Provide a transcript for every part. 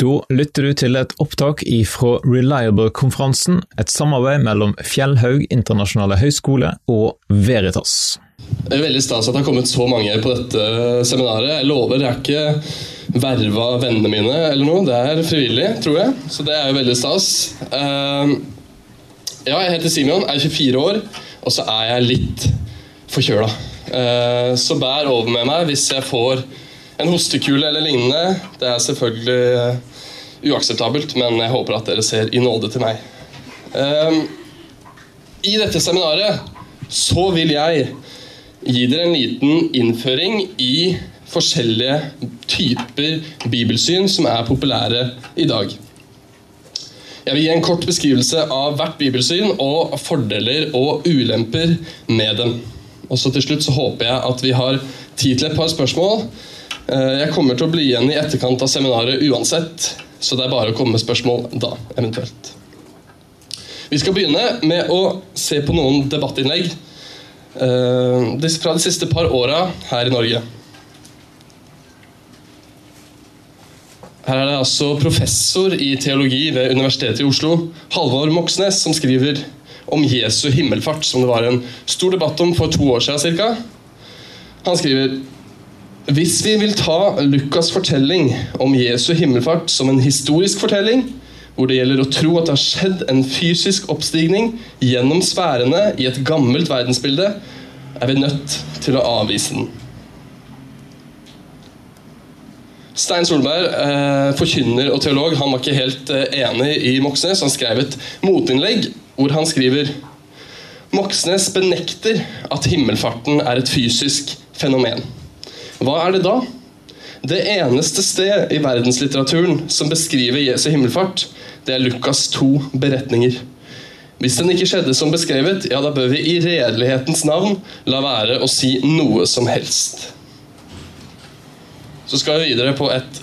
Da lytter du til et opptak ifra Reliable-konferansen, et samarbeid mellom Fjellhaug internasjonale høgskole og Veritas. Det er veldig stas at det har kommet så mange på dette seminaret. Jeg lover, det er ikke verva vennene mine eller noe. Det er frivillig, tror jeg. Så det er jo veldig stas. Ehm, ja, jeg heter Simeon, er 24 år, og så er jeg litt forkjøla. Ehm, så bær over med meg hvis jeg får en hostekule eller lignende. Det er selvfølgelig uakseptabelt, men jeg håper at dere ser i nåde til meg. Um, I dette seminaret så vil jeg gi dere en liten innføring i forskjellige typer bibelsyn som er populære i dag. Jeg vil gi en kort beskrivelse av hvert bibelsyn og fordeler og ulemper med dem. Og så til slutt så håper jeg at vi har tid til et par spørsmål. Eh, jeg kommer til å bli igjen i etterkant av seminaret uansett, så det er bare å komme med spørsmål da, eventuelt. Vi skal begynne med å se på noen debattinnlegg uh, fra de siste par åra her i Norge. Her er det altså professor i teologi ved Universitetet i Oslo, Halvor Moxnes, som skriver om Jesu himmelfart, som det var en stor debatt om for to år siden ca. Han skriver hvis vi vil ta Lukas' fortelling om Jesu himmelfart som en historisk fortelling, hvor det gjelder å tro at det har skjedd en fysisk oppstigning gjennom sfærene i et gammelt verdensbilde, er vi nødt til å avvise den. Stein Solberg, eh, forkynner og teolog, han var ikke helt eh, enig i Moxnes. Han skrev et motinnlegg hvor han skriver Moxnes benekter at himmelfarten er et fysisk fenomen. Hva er det da? Det eneste sted i verdenslitteraturen som beskriver Jesu himmelfart, det er Lukas' to beretninger. Hvis den ikke skjedde som beskrevet, ja, da bør vi i redelighetens navn la være å si noe som helst. Så skal vi videre på et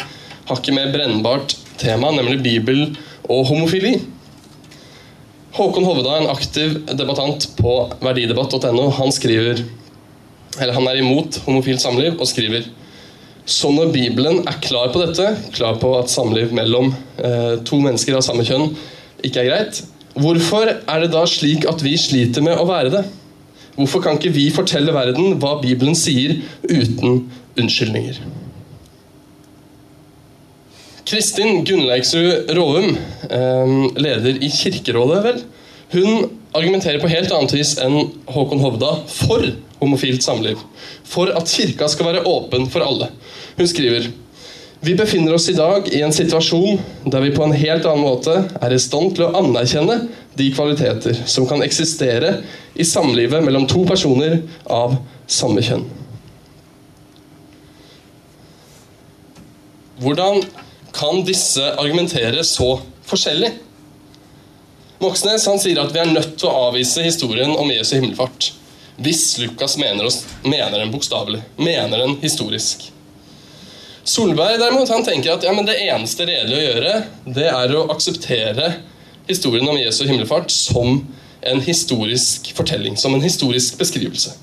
hakket mer brennbart tema, nemlig Bibel og homofili. Håkon Hovda, en aktiv debattant på verdidebatt.no, han skriver eller han er imot homofilt samliv og skriver så når Bibelen er klar på dette, klar på at samliv mellom eh, to mennesker av samme kjønn ikke er greit, hvorfor er det da slik at vi sliter med å være det? Hvorfor kan ikke vi fortelle verden hva Bibelen sier, uten unnskyldninger? Kristin Gunnleiksrud Råum, eh, leder i Kirkerådet, vel, hun argumenterer på helt annet vis enn Håkon Hovda for homofilt samliv. For at kirka skal være åpen for alle. Hun skriver vi befinner oss i dag i en situasjon der vi på en helt annen måte er i stand til å anerkjenne de kvaliteter som kan eksistere i samlivet mellom to personer av samme kjønn. Hvordan kan disse argumentere så forskjellig? Moxnes sier at vi er nødt til å avvise historien om Jesu himmelfart. Hvis Lukas mener, oss, mener den bokstavelig, mener den historisk. Solberg derimot, han tenker at ja, det eneste redelige å gjøre, det er å akseptere historien om Jesu himmelfart som en historisk fortelling, som en historisk beskrivelse.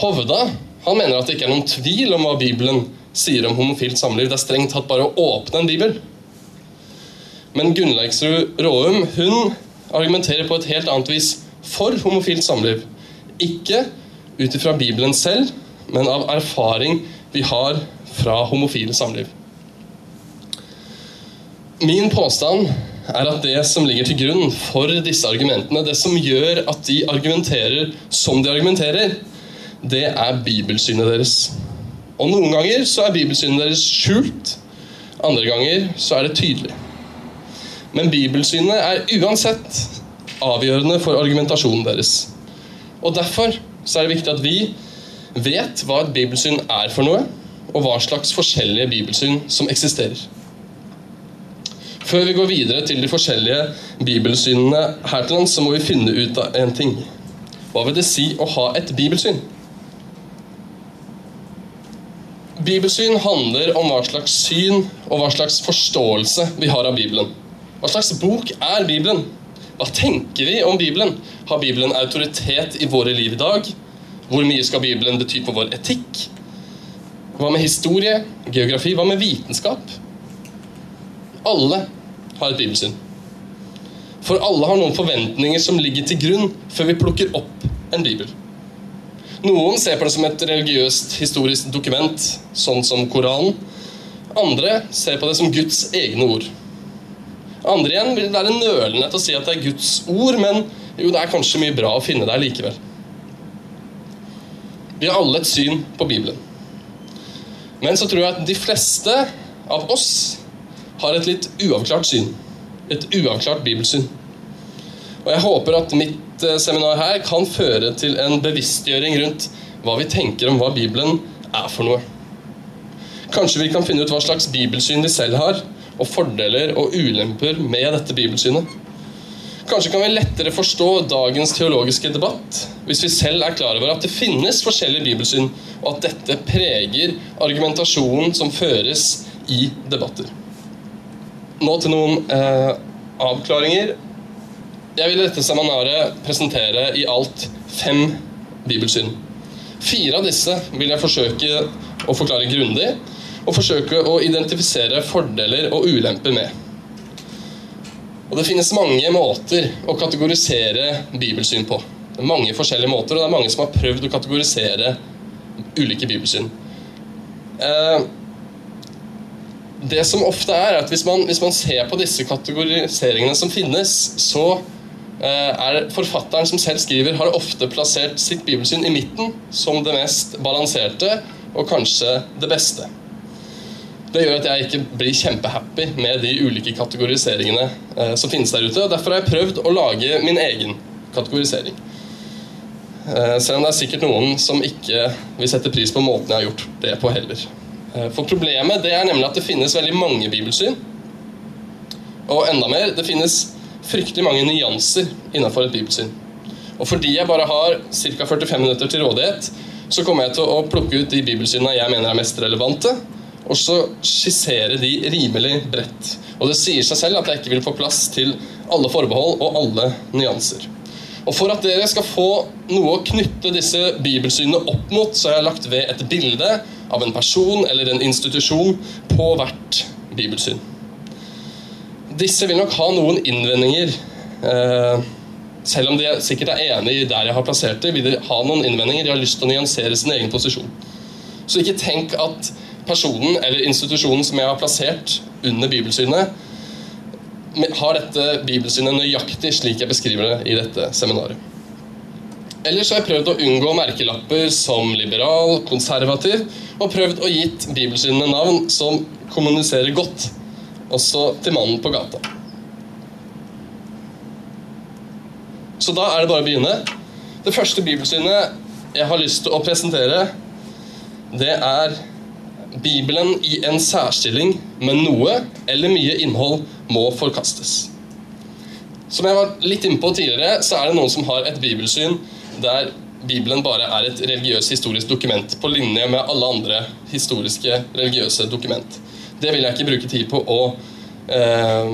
Hovda han mener at det ikke er noen tvil om hva Bibelen sier om homofilt samliv. Det er strengt tatt bare å åpne en bibel. Men Gunnleiksrud Råum hun argumenterer på et helt annet vis for homofilt samliv. Ikke ut ifra Bibelen selv, men av erfaring vi har fra homofile samliv. Min påstand er at det som ligger til grunn for disse argumentene, det som gjør at de argumenterer som de argumenterer, det er bibelsynet deres. Og noen ganger så er bibelsynet deres skjult, andre ganger så er det tydelig. Men bibelsynet er uansett avgjørende for argumentasjonen deres. Og Derfor så er det viktig at vi vet hva et bibelsyn er for noe, og hva slags forskjellige bibelsyn som eksisterer. Før vi går videre til de forskjellige bibelsynene her til lands, så må vi finne ut av en ting. Hva vil det si å ha et bibelsyn? Bibelsyn handler om hva slags syn og hva slags forståelse vi har av Bibelen. Hva slags bok er Bibelen? Hva tenker vi om Bibelen? Har Bibelen autoritet i våre liv i dag? Hvor mye skal Bibelen bety for vår etikk? Hva med historie, geografi? Hva med vitenskap? alle har et bibelsyn. For alle har noen forventninger som ligger til grunn før vi plukker opp en bibel. Noen ser på det som et religiøst historisk dokument, sånn som Koranen. Andre ser på det som Guds egne ord. Andre igjen vil være nølende til å si at det er Guds ord, men jo, det er kanskje mye bra å finne der likevel. Vi har alle et syn på Bibelen. Men så tror jeg at de fleste av oss har et litt uavklart syn. Et uavklart bibelsyn. Og jeg håper at mitt eh, seminar her kan føre til en bevisstgjøring rundt hva vi tenker om hva Bibelen er for noe. Kanskje vi kan finne ut hva slags bibelsyn vi selv har, og fordeler og ulemper med dette bibelsynet. Kanskje kan vi lettere forstå dagens teologiske debatt hvis vi selv er klar over at det finnes forskjellige bibelsyn, og at dette preger argumentasjonen som føres i debatter. Nå til noen eh, avklaringer. Jeg vil i dette seminaret presentere i alt fem bibelsyn. Fire av disse vil jeg forsøke å forklare grundig, og forsøke å identifisere fordeler og ulemper med. Og Det finnes mange måter å kategorisere bibelsyn på. Det er mange forskjellige måter, og det er mange som har prøvd å kategorisere ulike bibelsyn. Eh, det som ofte er, at hvis man, hvis man ser på disse kategoriseringene som finnes, så eh, er forfatteren som selv skriver, har ofte plassert sitt bibelsyn i midten som det mest balanserte og kanskje det beste. Det gjør at jeg ikke blir kjempehappy med de ulike kategoriseringene eh, som finnes der ute. og Derfor har jeg prøvd å lage min egen kategorisering. Eh, selv om det er sikkert noen som ikke vil sette pris på måten jeg har gjort det på heller. Eh, for problemet det er nemlig at det finnes veldig mange bibelsyn. Og enda mer, det finnes fryktelig mange nyanser innenfor et bibelsyn. Og fordi jeg bare har ca. 45 minutter til rådighet, så kommer jeg til å plukke ut de bibelsynene jeg mener er mest relevante, og så skissere de rimelig bredt. Og det sier seg selv at jeg ikke vil få plass til alle forbehold og alle nyanser. Og For at dere skal få noe å knytte disse bibelsynene opp mot, så har jeg lagt ved et bilde av en person eller en institusjon på hvert bibelsyn. Disse vil nok ha noen innvendinger. Eh, selv om de sikkert er enig i der jeg har plassert det, vil de ha noen innvendinger. De har lyst til å nyansere sin egen posisjon. Så ikke tenk at personen eller institusjonen som jeg har plassert under bibelsynet, har dette bibelsynet nøyaktig slik jeg beskriver det i dette seminaret. Ellers har jeg prøvd å unngå merkelapper som liberal, konservativ, og prøvd å gitt bibelsynene navn som kommuniserer godt, også til mannen på gata. Så da er det bare å begynne. Det første bibelsynet jeg har lyst til å presentere, det er Bibelen i en særstilling, men noe eller mye innhold må forkastes. Som jeg var litt inne på tidligere, så er det noen som har et bibelsyn der Bibelen bare er et religiøst historisk dokument på linje med alle andre historiske religiøse dokument. Det vil jeg ikke bruke tid på å eh,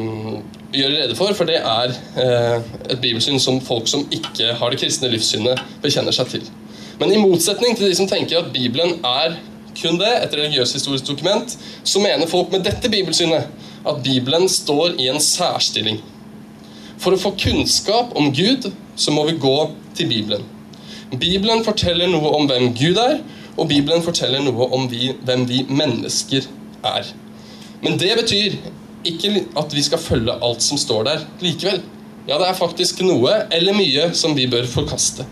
gjøre rede for, for det er eh, et bibelsyn som folk som ikke har det kristne livssynet, bekjenner seg til. Men i motsetning til de som tenker at Bibelen er kun det, et religiøshistorisk dokument, så mener folk med dette bibelsynet at Bibelen står i en særstilling. For å få kunnskap om Gud så må vi gå til Bibelen. Bibelen forteller noe om hvem Gud er, og Bibelen forteller noe om vi, hvem vi mennesker er. Men det betyr ikke at vi skal følge alt som står der likevel. Ja, det er faktisk noe eller mye som vi bør forkaste.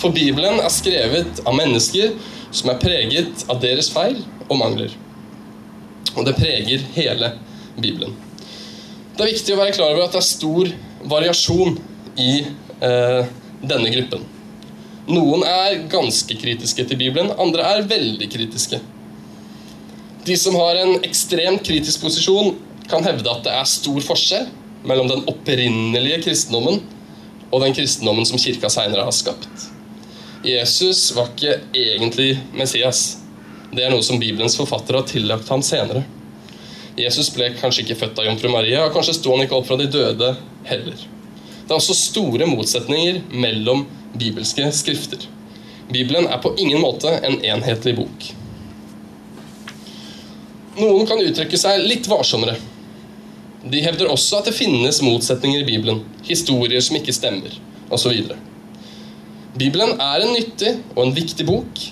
For Bibelen er skrevet av mennesker som er preget av deres feil og mangler. Og det preger hele Bibelen. Det er viktig å være klar over at det er stor variasjon i eh, denne gruppen. Noen er ganske kritiske til Bibelen, andre er veldig kritiske. De som har en ekstremt kritisk posisjon, kan hevde at det er stor forskjell mellom den opprinnelige kristendommen og den kristendommen som kirka seinere har skapt. Jesus var ikke egentlig Messias. Det er noe som Bibelens forfattere har tillagt ham senere. Jesus ble kanskje ikke født av jomfru Maria, og kanskje sto han ikke opp fra de døde heller. Det er også store motsetninger mellom bibelske skrifter. Bibelen er på ingen måte en enhetlig bok. Noen kan uttrykke seg litt varsommere. De hevder også at det finnes motsetninger i Bibelen, historier som ikke stemmer, osv. Bibelen er en nyttig og en viktig bok,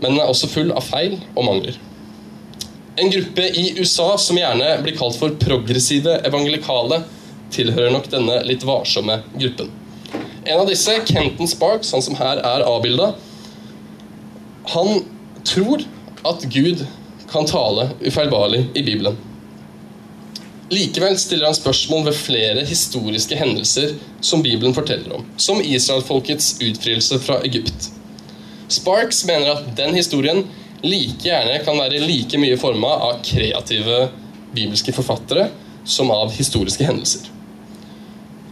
men den er også full av feil og mangler. En gruppe i USA som gjerne blir kalt for progressive evangelikale, tilhører nok denne litt varsomme gruppen. En av disse, Kenton Sparks, han som her er avbilda, han tror at Gud kan tale ufeilbarlig i Bibelen. Likevel stiller han spørsmål ved flere historiske hendelser som Bibelen forteller om, som israelfolkets utfrielse fra Egypt. Sparks mener at den historien like gjerne kan være like mye forma av kreative bibelske forfattere som av historiske hendelser.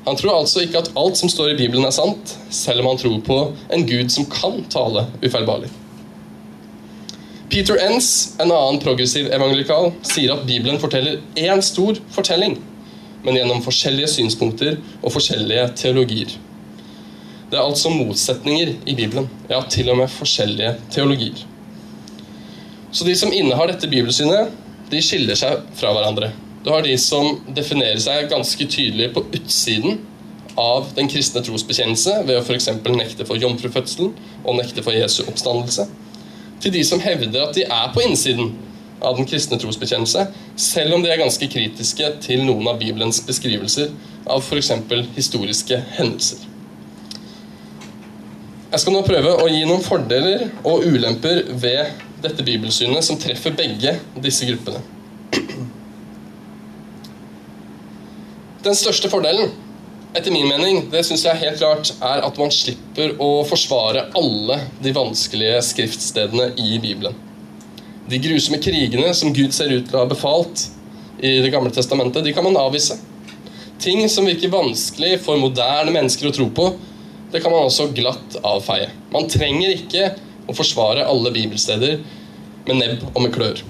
Han tror altså ikke at alt som står i Bibelen er sant, selv om han tror på en gud som kan tale ufeilbarlig. Peter Enns, en annen progressiv evangelikal, sier at Bibelen forteller én stor fortelling, men gjennom forskjellige synspunkter og forskjellige teologier. Det er altså motsetninger i Bibelen, ja, til og med forskjellige teologier. Så de som innehar dette bibelsynet, de skiller seg fra hverandre. Du har de som definerer seg ganske tydelig på utsiden av den kristne trosbekjennelse ved å f.eks. nekte for jomfrufødselen og nekte for Jesu oppstandelse til de som hevder at de er på innsiden av den kristne trosbekjennelse, selv om de er ganske kritiske til noen av Bibelens beskrivelser av f.eks. historiske hendelser. Jeg skal nå prøve å gi noen fordeler og ulemper ved dette bibelsynet som treffer begge disse gruppene. Den største fordelen etter min mening, det synes jeg helt klart er at man slipper å forsvare alle de vanskelige skriftstedene i Bibelen. De grusomme krigene som Gud ser ut til å ha befalt i Det gamle testamentet, de kan man avvise. Ting som virker vanskelig for moderne mennesker å tro på, det kan man også glatt avfeie. Man trenger ikke å forsvare alle bibelsteder med nebb og med klør.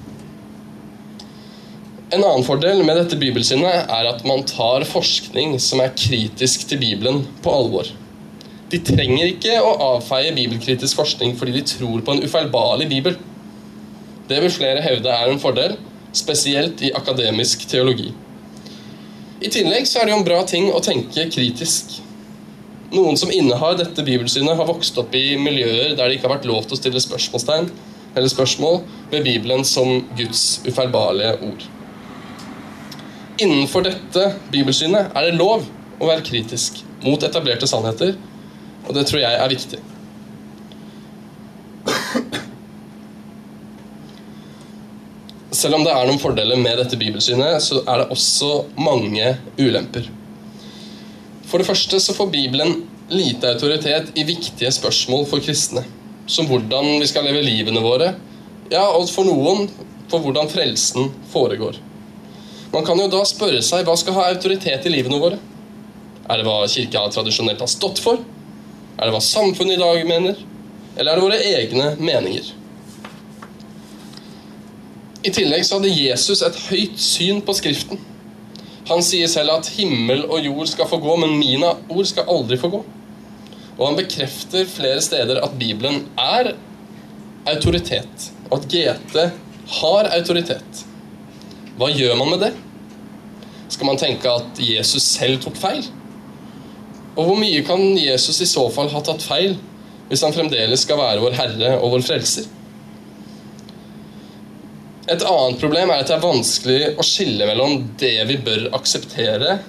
En annen fordel med dette bibelsynet er at man tar forskning som er kritisk til Bibelen, på alvor. De trenger ikke å avfeie bibelkritisk forskning fordi de tror på en ufeilbarlig bibel. Det vil flere hevde er en fordel, spesielt i akademisk teologi. I tillegg så er det jo en bra ting å tenke kritisk. Noen som innehar dette bibelsynet, har vokst opp i miljøer der det ikke har vært lov til å stille spørsmålstegn eller spørsmål ved Bibelen som Guds ufeilbarlige ord. Innenfor dette bibelsynet er det lov å være kritisk mot etablerte sannheter, og det tror jeg er viktig. Selv om det er noen fordeler med dette bibelsynet, så er det også mange ulemper. For det første så får Bibelen lite autoritet i viktige spørsmål for kristne, som hvordan vi skal leve livene våre, ja, og for noen for hvordan frelsen foregår. Man kan jo da spørre seg hva skal ha autoritet i livene våre? Er det hva kirka tradisjonelt har stått for? Er det hva samfunnet i dag mener? Eller er det våre egne meninger? I tillegg så hadde Jesus et høyt syn på Skriften. Han sier selv at himmel og jord skal få gå, men mine ord skal aldri få gå. Og han bekrefter flere steder at Bibelen er autoritet, og at GT har autoritet. Hva gjør man med det? Skal man tenke at Jesus selv tok feil? Og hvor mye kan Jesus i så fall ha tatt feil hvis han fremdeles skal være vår Herre og vår Frelser? Et annet problem er at det er vanskelig å skille mellom det vi bør akseptere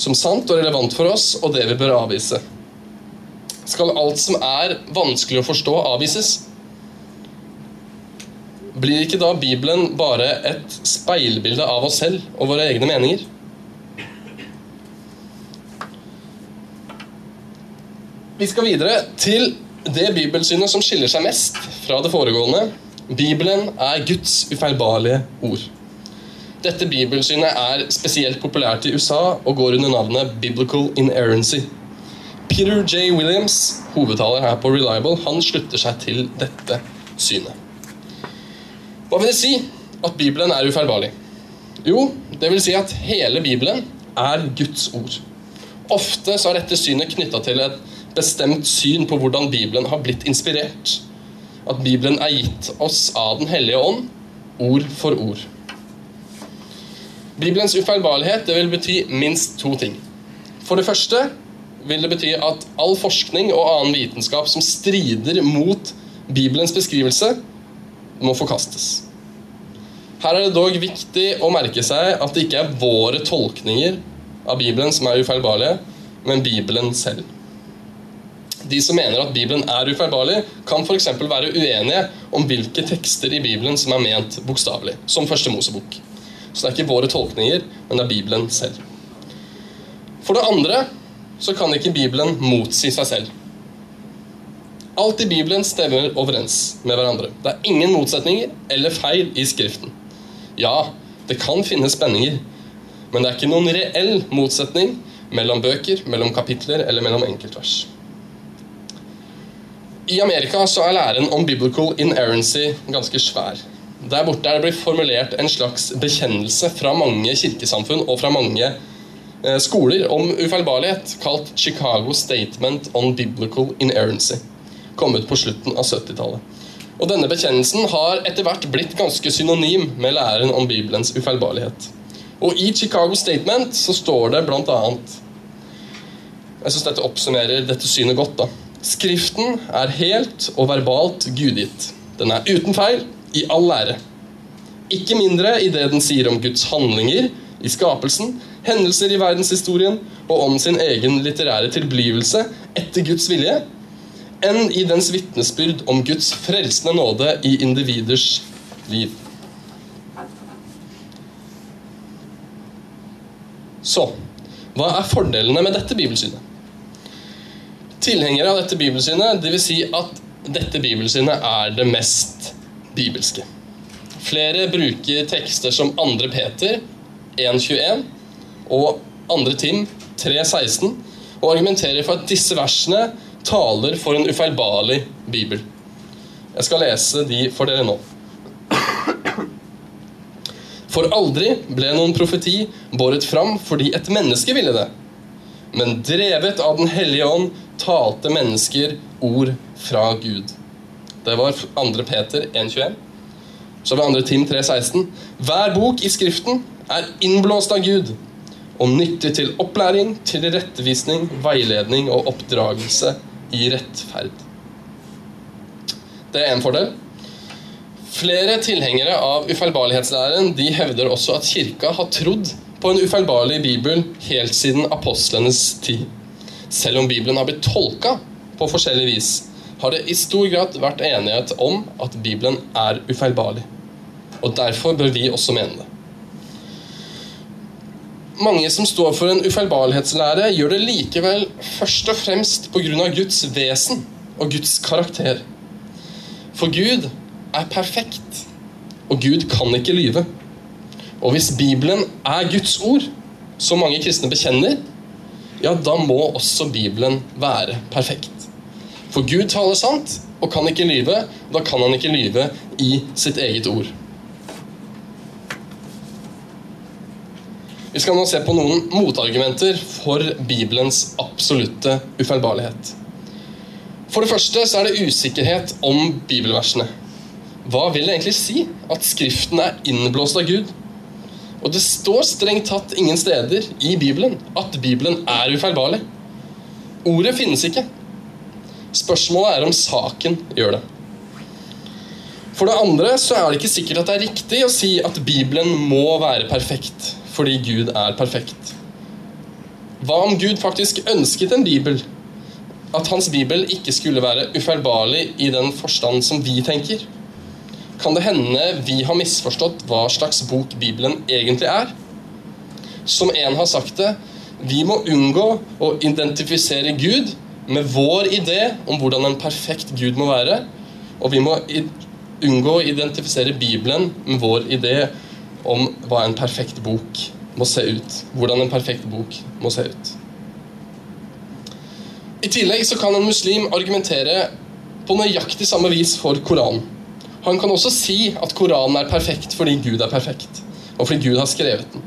som sant og relevant for oss, og det vi bør avvise. Skal alt som er vanskelig å forstå, avvises? Blir ikke da Bibelen bare et speilbilde av oss selv og våre egne meninger? Vi skal videre til det bibelsynet som skiller seg mest fra det foregående. Bibelen er Guds ufeilbarlige ord. Dette bibelsynet er spesielt populært i USA og går under navnet Biblical Inerrancy. Peter J. Williams, hovedtaler her på Reliable, han slutter seg til dette synet. Hva vil det si at Bibelen er ufeilbarlig? Jo, det vil si at hele Bibelen er Guds ord. Ofte så er dette synet knytta til et bestemt syn på hvordan Bibelen har blitt inspirert. At Bibelen er gitt oss av Den hellige ånd, ord for ord. Bibelens ufeilbarlighet det vil bety minst to ting. For det første vil det bety at all forskning og annen vitenskap som strider mot Bibelens beskrivelse, må forkastes. Her er det dog viktig å merke seg at det ikke er våre tolkninger av Bibelen som er ufeilbarlige, men Bibelen selv. De som mener at Bibelen er ufeilbarlig, kan f.eks. være uenige om hvilke tekster i Bibelen som er ment bokstavelig, som Første Mosebok. Så det er ikke våre tolkninger, men det er Bibelen selv. For det andre så kan ikke Bibelen motsi seg selv. Alt i Bibelen stemmer overens med hverandre. Det er ingen motsetninger eller feil i Skriften. Ja, det kan finnes spenninger, men det er ikke noen reell motsetning mellom bøker, mellom kapitler eller mellom enkeltvers. I Amerika så er læren om biblical inerrancy ganske svær. Der borte er det blitt formulert en slags bekjennelse fra mange kirkesamfunn og fra mange eh, skoler om ufeilbarlighet, kalt Chicago Statement on Biblical Inerrancy, kommet på slutten av 70-tallet. Og Denne bekjennelsen har etter hvert blitt ganske synonym med læren om Bibelens ufeilbarlighet. Og I Chicago Statement så står det blant annet Jeg syns dette oppsummerer dette synet godt. da. Skriften er helt og verbalt gudgitt. Den er uten feil, i all lære. Ikke mindre i det den sier om Guds handlinger i skapelsen, hendelser i verdenshistorien og om sin egen litterære tilblivelse etter Guds vilje, enn i dens vitnesbyrd om Guds frelsende nåde i individers liv. Så hva er fordelene med dette bibelsynet? Tilhengere av dette bibelsynet, dvs. Si at dette bibelsynet er det mest bibelske. Flere bruker tekster som 2. Peter 1,21 og 2. Tim 3,16 og argumenterer for at disse versene taler for en ufeilbarlig bibel. Jeg skal lese de for dere nå. For aldri ble noen profeti båret fram fordi et menneske ville det. Men drevet av Den hellige ånd talte mennesker ord fra Gud. Det var 2. Peter 1,21. Så det 2. Tim 3,16. Hver bok i Skriften er innblåst av Gud og nyttig til opplæring, til rettevisning, veiledning og oppdragelse i rettferd. Det er én fordel. Flere tilhengere av ufeilbarlighetslæren de hevder også at kirka har trodd på en ufeilbarlig bibel helt siden apostlenes tid. Selv om Bibelen har blitt tolka på forskjellig vis, har det i stor grad vært enighet om at Bibelen er ufeilbarlig. Og derfor bør vi også mene det. Mange som står for en ufeilbarlighetslære, gjør det likevel først og fremst pga. Guds vesen og Guds karakter. For Gud er perfekt, og Gud kan ikke lyve. Og hvis Bibelen er Guds ord, som mange kristne bekjenner, ja, da må også Bibelen være perfekt. For Gud taler sant og kan ikke lyve. Da kan han ikke lyve i sitt eget ord. Vi skal nå se på noen motargumenter for Bibelens absolutte ufeilbarlighet. For det første så er det usikkerhet om bibelversene. Hva vil det egentlig si at Skriften er innblåst av Gud? Og det står strengt tatt ingen steder i Bibelen at Bibelen er ufeilbarlig. Ordet finnes ikke. Spørsmålet er om saken gjør det. For det andre så er det ikke sikkert at det er riktig å si at Bibelen må være perfekt fordi Gud er perfekt. Hva om Gud faktisk ønsket en bibel? At hans bibel ikke skulle være ufeilbarlig i den forstand som vi tenker? Kan det hende vi har misforstått hva slags bok Bibelen egentlig er? Som en har sagt det, vi må unngå å identifisere Gud med vår idé om hvordan en perfekt Gud må være, og vi må unngå å identifisere Bibelen med vår idé om hva en perfekt bok må se ut. Hvordan en perfekt bok må se ut. I tillegg så kan en muslim argumentere på nøyaktig samme vis for Koranen. Han kan også si at Koranen er perfekt fordi Gud er perfekt, og fordi Gud har skrevet den.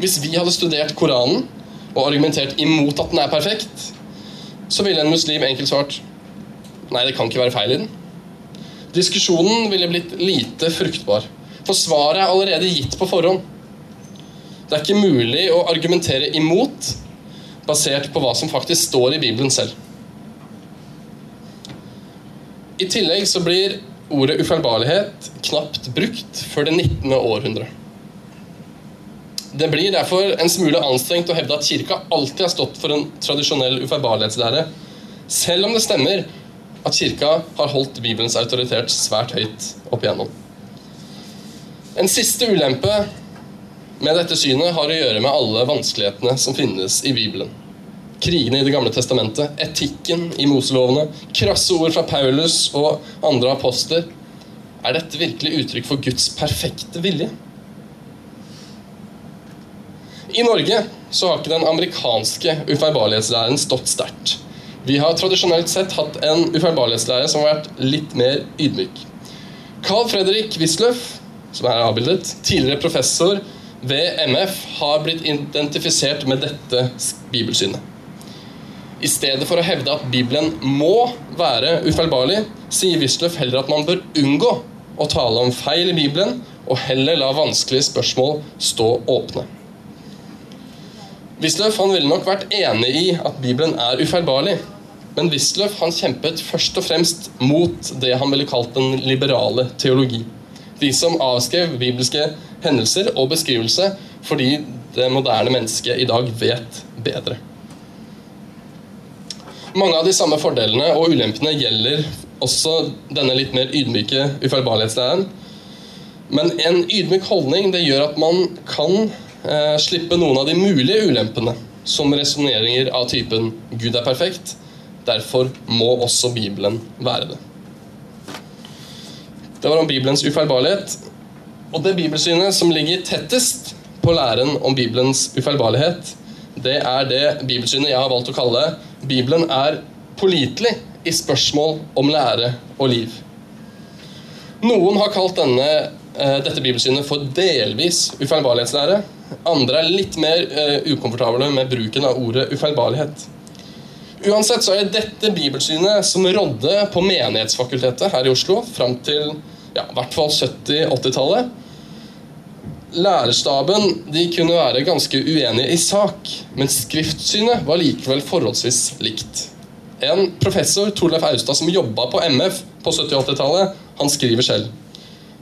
Hvis vi hadde studert Koranen og argumentert imot at den er perfekt, så ville en muslim enkelt svart nei, det kan ikke være feil i den. Diskusjonen ville blitt lite fruktbar. For svaret er allerede gitt på forhånd. Det er ikke mulig å argumentere imot basert på hva som faktisk står i Bibelen selv. I tillegg så blir ordet ufeilbarlighet knapt brukt før det 19. århundre. Det blir derfor en smule anstrengt å hevde at kirka alltid har stått for en tradisjonell ufeilbarlighetslære, selv om det stemmer at kirka har holdt Bibelens autoritet svært høyt opp igjennom. En siste ulempe med dette synet har å gjøre med alle vanskelighetene som finnes i Bibelen. Krigene i Det gamle testamentet, etikken i Moselovene, krasse ord fra Paulus og andre apostler. Er dette virkelig uttrykk for Guds perfekte vilje? I Norge så har ikke den amerikanske ufeilbarlighetslæren stått sterkt. Vi har tradisjonelt sett hatt en ufeilbarlighetslære som har vært litt mer ydmyk. Carl Fredrik Wisløff, som er avbildet, tidligere professor ved MF, har blitt identifisert med dette bibelsynet. I stedet for å hevde at Bibelen må være ufeilbarlig, sier Wisløff heller at man bør unngå å tale om feil i Bibelen, og heller la vanskelige spørsmål stå åpne. Wisløff ville nok vært enig i at Bibelen er ufeilbarlig, men Wisløff kjempet først og fremst mot det han ville kalt den liberale teologi. De som avskrev bibelske hendelser og beskrivelse fordi det moderne mennesket i dag vet bedre. Mange av de samme fordelene og ulempene gjelder også denne litt mer ydmyke ufeilbarlighetslæren. Men en ydmyk holdning det gjør at man kan eh, slippe noen av de mulige ulempene, som resonneringer av typen 'Gud er perfekt'. Derfor må også Bibelen være det. Det var om Bibelens ufeilbarlighet. Og det bibelsynet som ligger tettest på læren om Bibelens ufeilbarlighet, det er det bibelsynet jeg har valgt å kalle 'Bibelen er pålitelig i spørsmål om lære og liv'. Noen har kalt denne, eh, dette bibelsynet for delvis ufeilbarlighetslære. Andre er litt mer uh, ukomfortable med bruken av ordet ufeilbarlighet. Uansett så er dette bibelsynet som rådde på Menighetsfakultetet her i Oslo fram til ja, i hvert fall 70-80-tallet. Lærerstaben de kunne være ganske uenige i sak, men skriftsynet var likevel forholdsvis likt. En professor, Torleif Austad, som jobba på MF på 70- 80-tallet, han skriver selv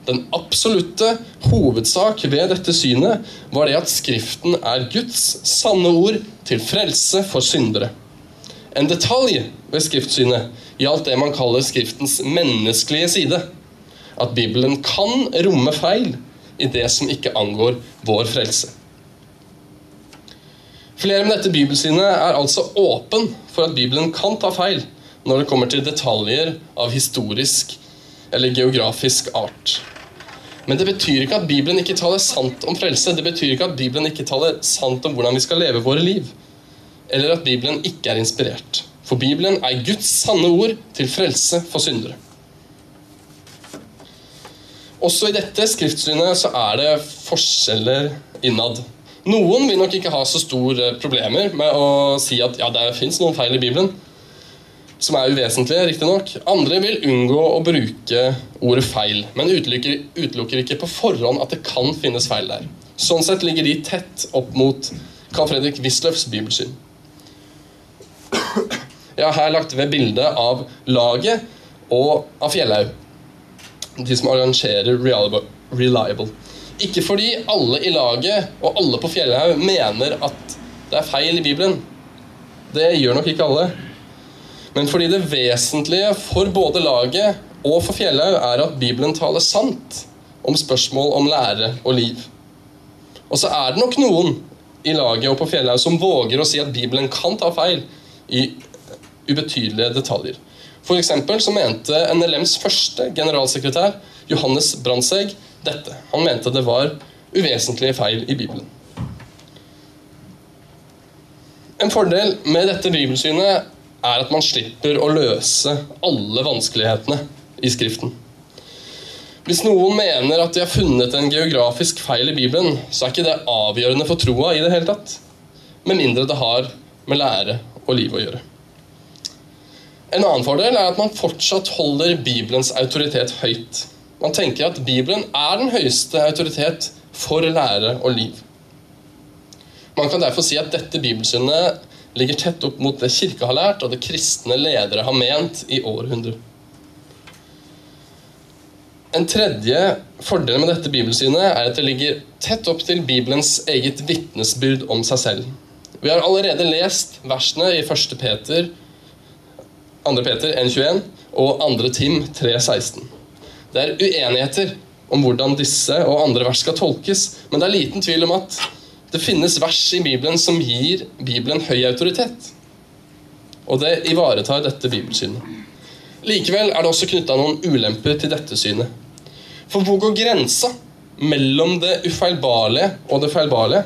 den absolutte hovedsak ved dette synet var det at Skriften er Guds sanne ord til frelse for syndere. En detalj ved skriftsynet gjaldt det man kaller Skriftens menneskelige side. At Bibelen kan romme feil i det som ikke angår vår frelse. Flere med dette bibelsynet er altså åpen for at Bibelen kan ta feil når det kommer til detaljer av historisk eller geografisk art. Men det betyr ikke at Bibelen ikke taler sant om frelse. Det betyr ikke at Bibelen ikke taler sant om hvordan vi skal leve våre liv. Eller at Bibelen ikke er inspirert. For Bibelen er Guds sanne ord til frelse for syndere. Også i dette skriftsynet så er det forskjeller innad. Noen vil nok ikke ha så store problemer med å si at ja, det fins noen feil i Bibelen som er uvesentlige, riktignok. Andre vil unngå å bruke ordet feil, men utelukker, utelukker, ikke på forhånd at det kan finnes feil der. Sånn sett ligger de tett opp mot Carl Fredrik Wisløffs bibelsyn. Jeg har her lagt ved bildet av laget og av Fjellhaug, de som arrangerer Reliable. Ikke fordi alle i laget og alle på Fjellhaug mener at det er feil i Bibelen. Det gjør nok ikke alle men fordi det vesentlige for både laget og for Fjellhaug er at Bibelen taler sant om spørsmål om lære og liv. Og så er det nok noen i laget og på Fjellhaug som våger å si at Bibelen kan ta feil i ubetydelige detaljer. For så mente NLMs første generalsekretær, Johannes Brandtzæg, dette. Han mente det var uvesentlige feil i Bibelen. En fordel med dette bibelsynet er at man slipper å løse alle vanskelighetene i Skriften. Hvis noen mener at de har funnet en geografisk feil i Bibelen, så er ikke det avgjørende for troa i det hele tatt. Med mindre det har med lære og liv å gjøre. En annen fordel er at man fortsatt holder Bibelens autoritet høyt. Man tenker at Bibelen er den høyeste autoritet for lære og liv. Man kan derfor si at dette bibelsynet ligger tett opp mot det kirka har lært, og det kristne ledere har ment i århundrer. En tredje fordel med dette bibelsynet er at det ligger tett opp til Bibelens eget vitnesbyrd om seg selv. Vi har allerede lest versene i 1. Peter, 2. Peter 1,21 og 2. Tim 3,16. Det er uenigheter om hvordan disse og andre vers skal tolkes, men det er liten tvil om at det finnes vers i Bibelen som gir Bibelen høy autoritet. Og det ivaretar dette bibelsynet. Likevel er det også knytta noen ulemper til dette synet. For hvor går grensa mellom det ufeilbarlige og det feilbarlige?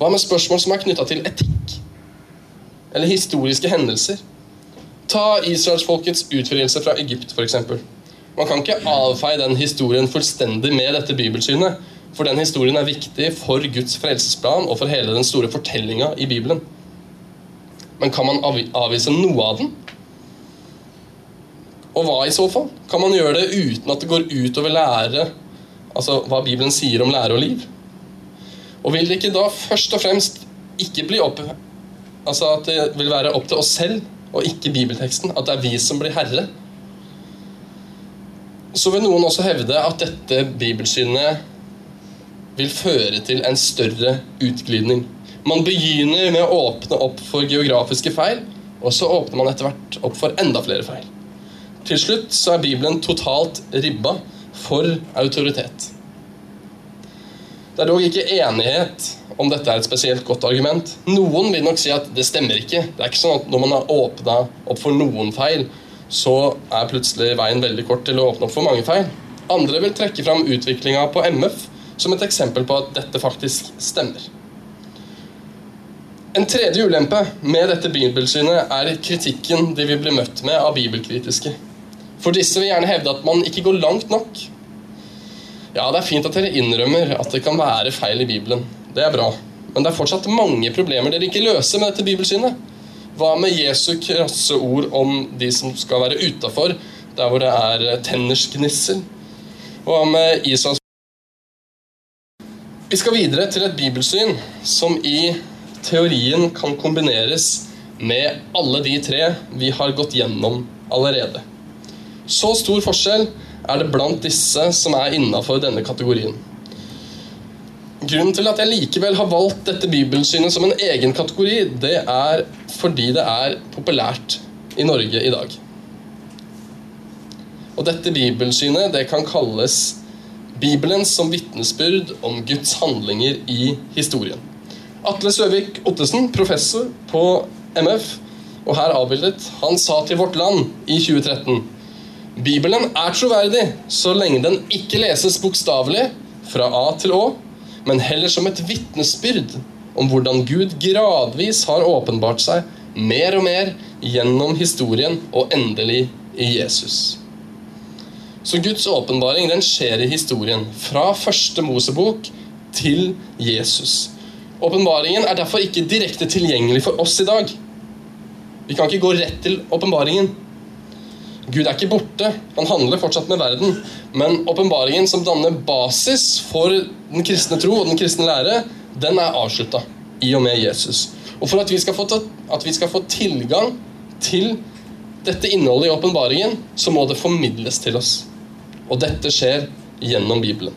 Hva med spørsmål som er knytta til etikk? Eller historiske hendelser? Ta israelsfolkets utfrielse fra Egypt, f.eks. Man kan ikke avfeie den historien fullstendig med dette bibelsynet. For den historien er viktig for Guds frelsesplan og for hele den store fortellinga i Bibelen. Men kan man avvise noe av den? Og hva i så fall? Kan man gjøre det uten at det går utover lære, altså hva Bibelen sier om lære og liv? Og vil det ikke da først og fremst ikke bli opp Altså at det vil være opp til oss selv og ikke bibelteksten? At det er vi som blir herre? Så vil noen også hevde at dette bibelsynet vil føre til en større utglidning. Man begynner med å åpne opp for geografiske feil, og så åpner man etter hvert opp for enda flere feil. Til slutt så er Bibelen totalt ribba for autoritet. Det er dog ikke enighet om dette er et spesielt godt argument. Noen vil nok si at det stemmer ikke. Det er ikke sånn at når man har åpna opp for noen feil, så er plutselig veien veldig kort til å åpne opp for mange feil. Andre vil trekke fram utviklinga på MF som et eksempel på at dette faktisk stemmer. En tredje ulempe med dette bibelsynet er kritikken de vil bli møtt med av bibelkritiske. For disse vil gjerne hevde at man ikke går langt nok. Ja, det er fint at dere innrømmer at det kan være feil i Bibelen. Det er bra. Men det er fortsatt mange problemer dere ikke løser med dette bibelsynet. Hva med Jesu krasse ord om de som skal være utafor, der hvor det er tenners gnissel? Hva med Israels Vi skal videre til et bibelsyn som i teorien kan kombineres med alle de tre vi har gått gjennom allerede. Så stor forskjell er det blant disse som er innafor denne kategorien. Grunnen til at jeg likevel har valgt dette bibelsynet som en egen kategori, det er fordi det er populært i Norge i dag. Og dette bibelsynet det kan kalles Bibelen som vitnesbyrd om Guds handlinger i historien. Atle Søvik Ottesen, professor på MF, og her avbildet, han sa til Vårt Land i 2013 Bibelen er troverdig så lenge den ikke leses bokstavelig fra A til Å, men heller som et vitnesbyrd om hvordan Gud gradvis har åpenbart seg mer og mer gjennom historien og endelig i Jesus. Så Guds åpenbaring den skjer i historien, fra første Mosebok til Jesus. Åpenbaringen er derfor ikke direkte tilgjengelig for oss i dag. Vi kan ikke gå rett til åpenbaringen. Gud er ikke borte, han handler fortsatt med verden. Men åpenbaringen som danner basis for den kristne tro og den kristne lære, den er avslutta i og med Jesus. Og for at vi skal få, at vi skal få tilgang til dette innholdet i åpenbaringen, så må det formidles til oss. Og dette skjer gjennom Bibelen.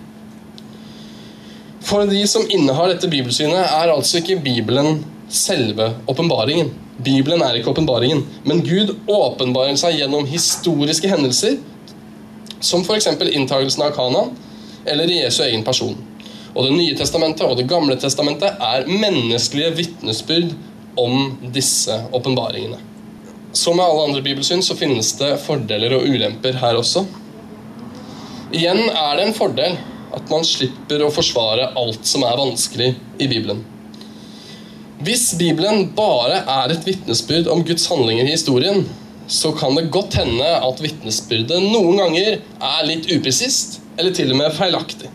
For de som innehar dette bibelsynet, er altså ikke Bibelen selve åpenbaringen. Bibelen er ikke åpenbaringen, men Gud åpenbarer seg gjennom historiske hendelser, som f.eks. inntagelsen av Kanan eller Jesu egen person. Og Det nye testamentet og Det gamle testamentet er menneskelige vitnesbyrd om disse åpenbaringene. Som med alle andre bibelsyn så finnes det fordeler og ulemper her også. Igjen er det en fordel at man slipper å forsvare alt som er vanskelig i Bibelen. Hvis Bibelen bare er et vitnesbyrd om Guds handlinger i historien, så kan det godt hende at vitnesbyrdet noen ganger er litt upresist, eller til og med feilaktig.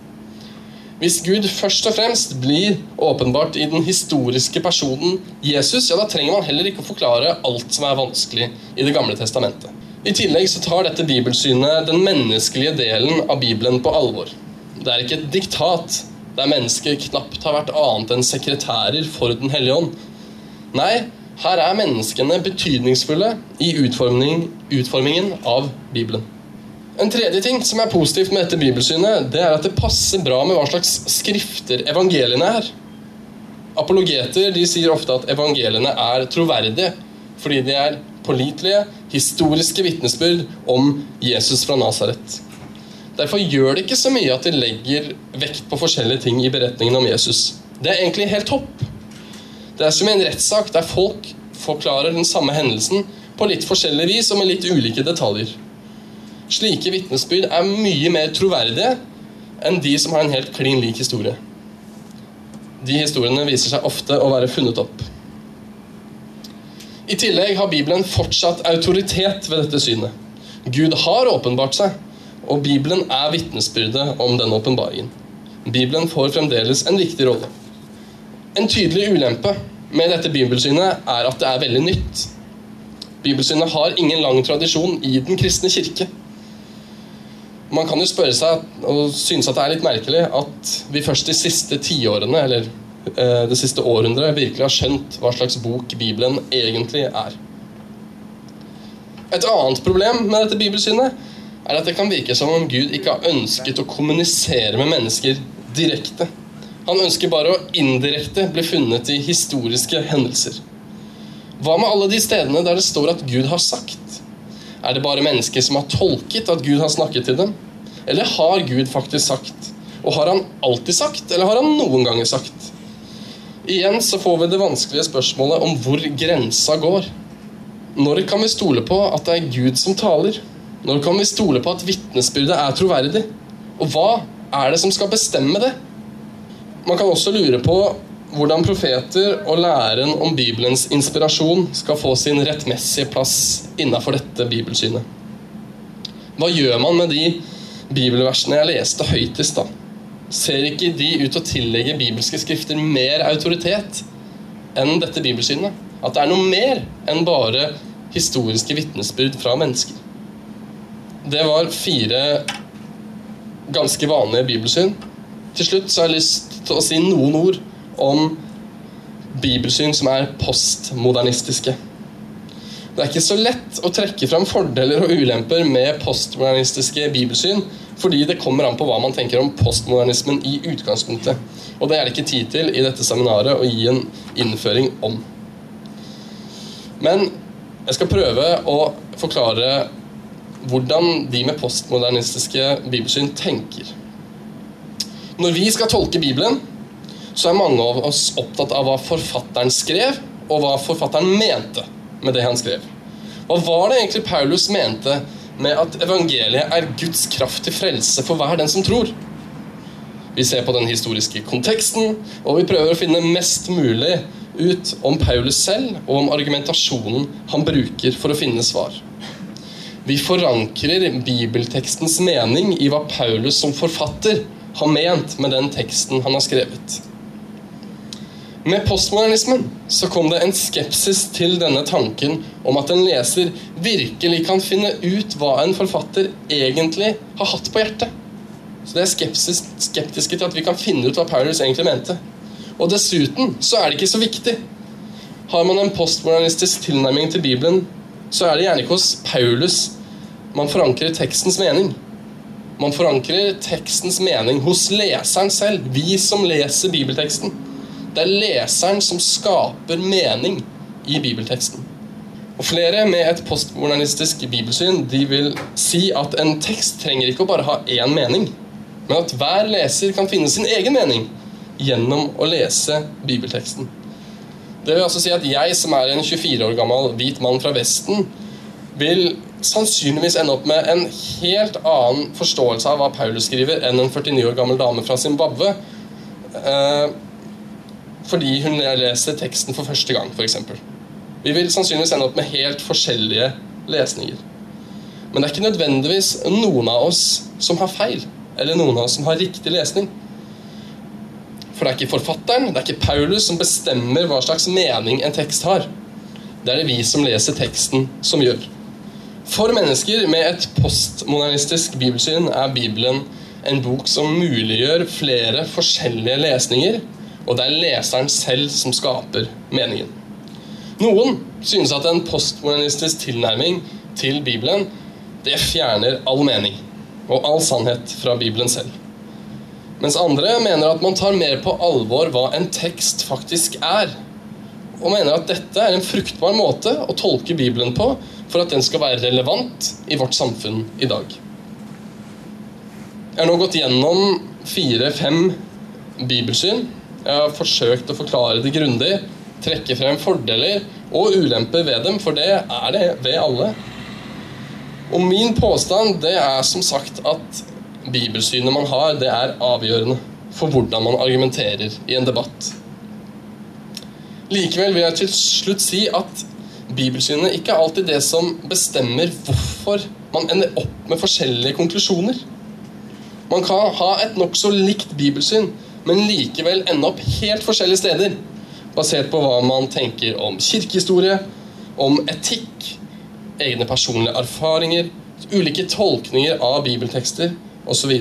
Hvis Gud først og fremst blir åpenbart i den historiske personen Jesus, ja, da trenger man heller ikke å forklare alt som er vanskelig i Det gamle testamentet. I tillegg så tar dette bibelsynet den menneskelige delen av Bibelen på alvor. Det er ikke et diktat der mennesker knapt har vært annet enn sekretærer for Den hellige ånd. Nei, her er menneskene betydningsfulle i utforming, utformingen av Bibelen. En tredje ting som er positivt med dette bibelsynet, det er at det passer bra med hva slags skrifter evangeliene er. Apologeter de sier ofte at evangeliene er troverdige fordi de er pålitelige, historiske vitnesbyrd om Jesus fra Nasaret. Derfor gjør det ikke så mye at de legger vekt på forskjellige ting i beretningen om Jesus. Det er egentlig helt topp. Det er som en rettssak der folk forklarer den samme hendelsen på litt forskjellig vis og med litt ulike detaljer. Slike vitnesbyrd er mye mer troverdige enn de som har en helt klin lik historie. De historiene viser seg ofte å være funnet opp. I tillegg har Bibelen fortsatt autoritet ved dette synet. Gud har åpenbart seg, og Bibelen er vitnesbyrdet om denne åpenbaringen. Bibelen får fremdeles en viktig rolle. En tydelig ulempe med dette bibelsynet er at det er veldig nytt. Bibelsynet har ingen lang tradisjon i den kristne kirke. Man kan jo spørre seg og synes at det er litt merkelig at vi først de siste tiårene, eller eh, det siste århundret, virkelig har skjønt hva slags bok Bibelen egentlig er. Et annet problem med dette bibelsynet er at det kan virke som om Gud ikke har ønsket å kommunisere med mennesker direkte. Han ønsker bare å indirekte bli funnet i historiske hendelser. Hva med alle de stedene der det står at Gud har sagt? Er det bare mennesker som har tolket at Gud har snakket til dem? Eller har Gud faktisk sagt? Og har han alltid sagt, eller har han noen ganger sagt? Igjen så får vi det vanskelige spørsmålet om hvor grensa går. Når kan vi stole på at det er Gud som taler? Når kan vi stole på at vitnesbyrdet er troverdig? Og hva er det som skal bestemme det? Man kan også lure på hvordan profeter og læren om Bibelens inspirasjon skal få sin rettmessige plass innafor dette bibelsynet. Hva gjør man med de bibelversene jeg leste høyt i stad? Ser ikke de ut til å tillegge bibelske skrifter mer autoritet enn dette bibelsynet? At det er noe mer enn bare historiske vitnesbyrd fra mennesker? Det var fire ganske vanlige bibelsyn. Til slutt så har jeg lyst til å si noen ord om bibelsyn som er postmodernistiske. Det er ikke så lett å trekke fram fordeler og ulemper med postmodernistiske bibelsyn, fordi det kommer an på hva man tenker om postmodernismen i utgangspunktet. Og det er det ikke tid til i dette seminaret å gi en innføring om. Men jeg skal prøve å forklare hvordan de med postmodernistiske bibelsyn tenker. Når vi skal tolke Bibelen, så er mange av oss opptatt av hva forfatteren skrev, og hva forfatteren mente med det han skrev. Hva var det egentlig Paulus mente med at evangeliet er Guds kraft til frelse for hver den som tror? Vi ser på den historiske konteksten, og vi prøver å finne mest mulig ut om Paulus selv og om argumentasjonen han bruker for å finne svar. Vi forankrer bibeltekstens mening i hva Paulus som forfatter har ment med den teksten han har skrevet. Med postmodernismen så kom det en skepsis til denne tanken om at en leser virkelig kan finne ut hva en forfatter egentlig har hatt på hjertet. Så det er skepsis, skeptiske til at vi kan finne ut hva Paulus egentlig mente. Og dessuten så er det ikke så viktig. Har man en postmodernistisk tilnærming til Bibelen, så er det gjerne ikke hos Paulus man forankrer tekstens mening. Man forankrer tekstens mening hos leseren selv, vi som leser bibelteksten. Det er leseren som skaper mening i bibelteksten. Og Flere med et postmodernistisk bibelsyn de vil si at en tekst trenger ikke å bare ha én mening, men at hver leser kan finne sin egen mening gjennom å lese bibelteksten. Det vil altså si at jeg som er en 24 år gammel hvit mann fra Vesten, vil sannsynligvis ende opp med en helt annen forståelse av hva Paulus skriver, enn en 49 år gammel dame fra Zimbabwe. Eh, fordi hun leser teksten for første gang, f.eks. Vi vil sannsynligvis ende opp med helt forskjellige lesninger. Men det er ikke nødvendigvis noen av oss som har feil, eller noen av oss som har riktig lesning. For det er ikke forfatteren, det er ikke Paulus som bestemmer hva slags mening en tekst har. Det er det vi som leser teksten, som gjør. For mennesker med et postmodernistisk bibelsyn er Bibelen en bok som muliggjør flere forskjellige lesninger, og det er leseren selv som skaper meningen. Noen synes at en postmodernistisk tilnærming til Bibelen det fjerner all mening og all sannhet fra Bibelen selv. Mens andre mener at man tar mer på alvor hva en tekst faktisk er, og mener at dette er en fruktbar måte å tolke Bibelen på for at den skal være relevant i vårt samfunn i dag. Jeg har nå gått gjennom fire-fem bibelsyn. Jeg har forsøkt å forklare det grundig, trekke frem fordeler og ulemper ved dem, for det er det ved alle. Og min påstand det er som sagt at bibelsynet man har, det er avgjørende for hvordan man argumenterer i en debatt. Likevel vil jeg til slutt si at bibelsynet ikke er alltid det som bestemmer hvorfor man ender opp med forskjellige konklusjoner. Man kan ha et nokså likt bibelsyn, men likevel ende opp helt forskjellige steder, basert på hva man tenker om kirkehistorie, om etikk, egne personlige erfaringer, ulike tolkninger av bibeltekster osv.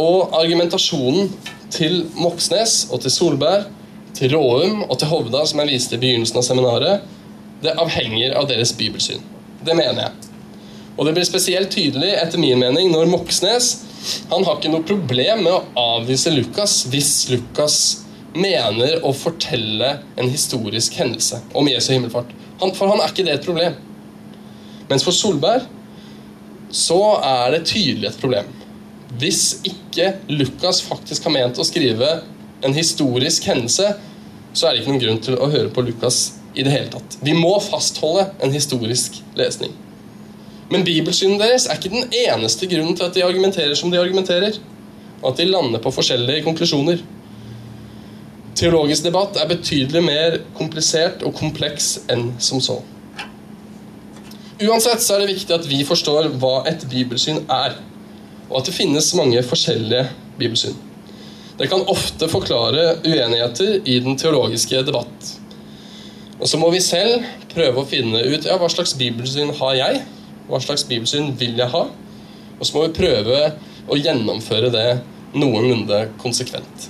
Og argumentasjonen til Moxnes og til Solberg, til Råum og til Hovda, som jeg viste i begynnelsen av seminaret, det avhenger av deres bibelsyn. Det mener jeg. Og det blir spesielt tydelig etter min mening når Moxnes han har ikke noe problem med å avvise Lukas hvis Lukas mener å fortelle en historisk hendelse om Jesu himmelfart. Han, for han er ikke det et problem. Mens for Solberg så er det tydelig et problem. Hvis ikke Lukas faktisk har ment å skrive en historisk hendelse, så er det ikke noen grunn til å høre på Lukas i det hele tatt. Vi må fastholde en historisk lesning. Men bibelsynet deres er ikke den eneste grunnen til at de argumenterer som de argumenterer, og at de lander på forskjellige konklusjoner. Teologisk debatt er betydelig mer komplisert og kompleks enn som så. Uansett så er det viktig at vi forstår hva et bibelsyn er, og at det finnes mange forskjellige bibelsyn. Det kan ofte forklare uenigheter i den teologiske debatt. Og så må vi selv prøve å finne ut ja, hva slags bibelsyn har jeg, hva slags bibelsyn vil jeg ha, og så må vi prøve å gjennomføre det noenlunde konsekvent.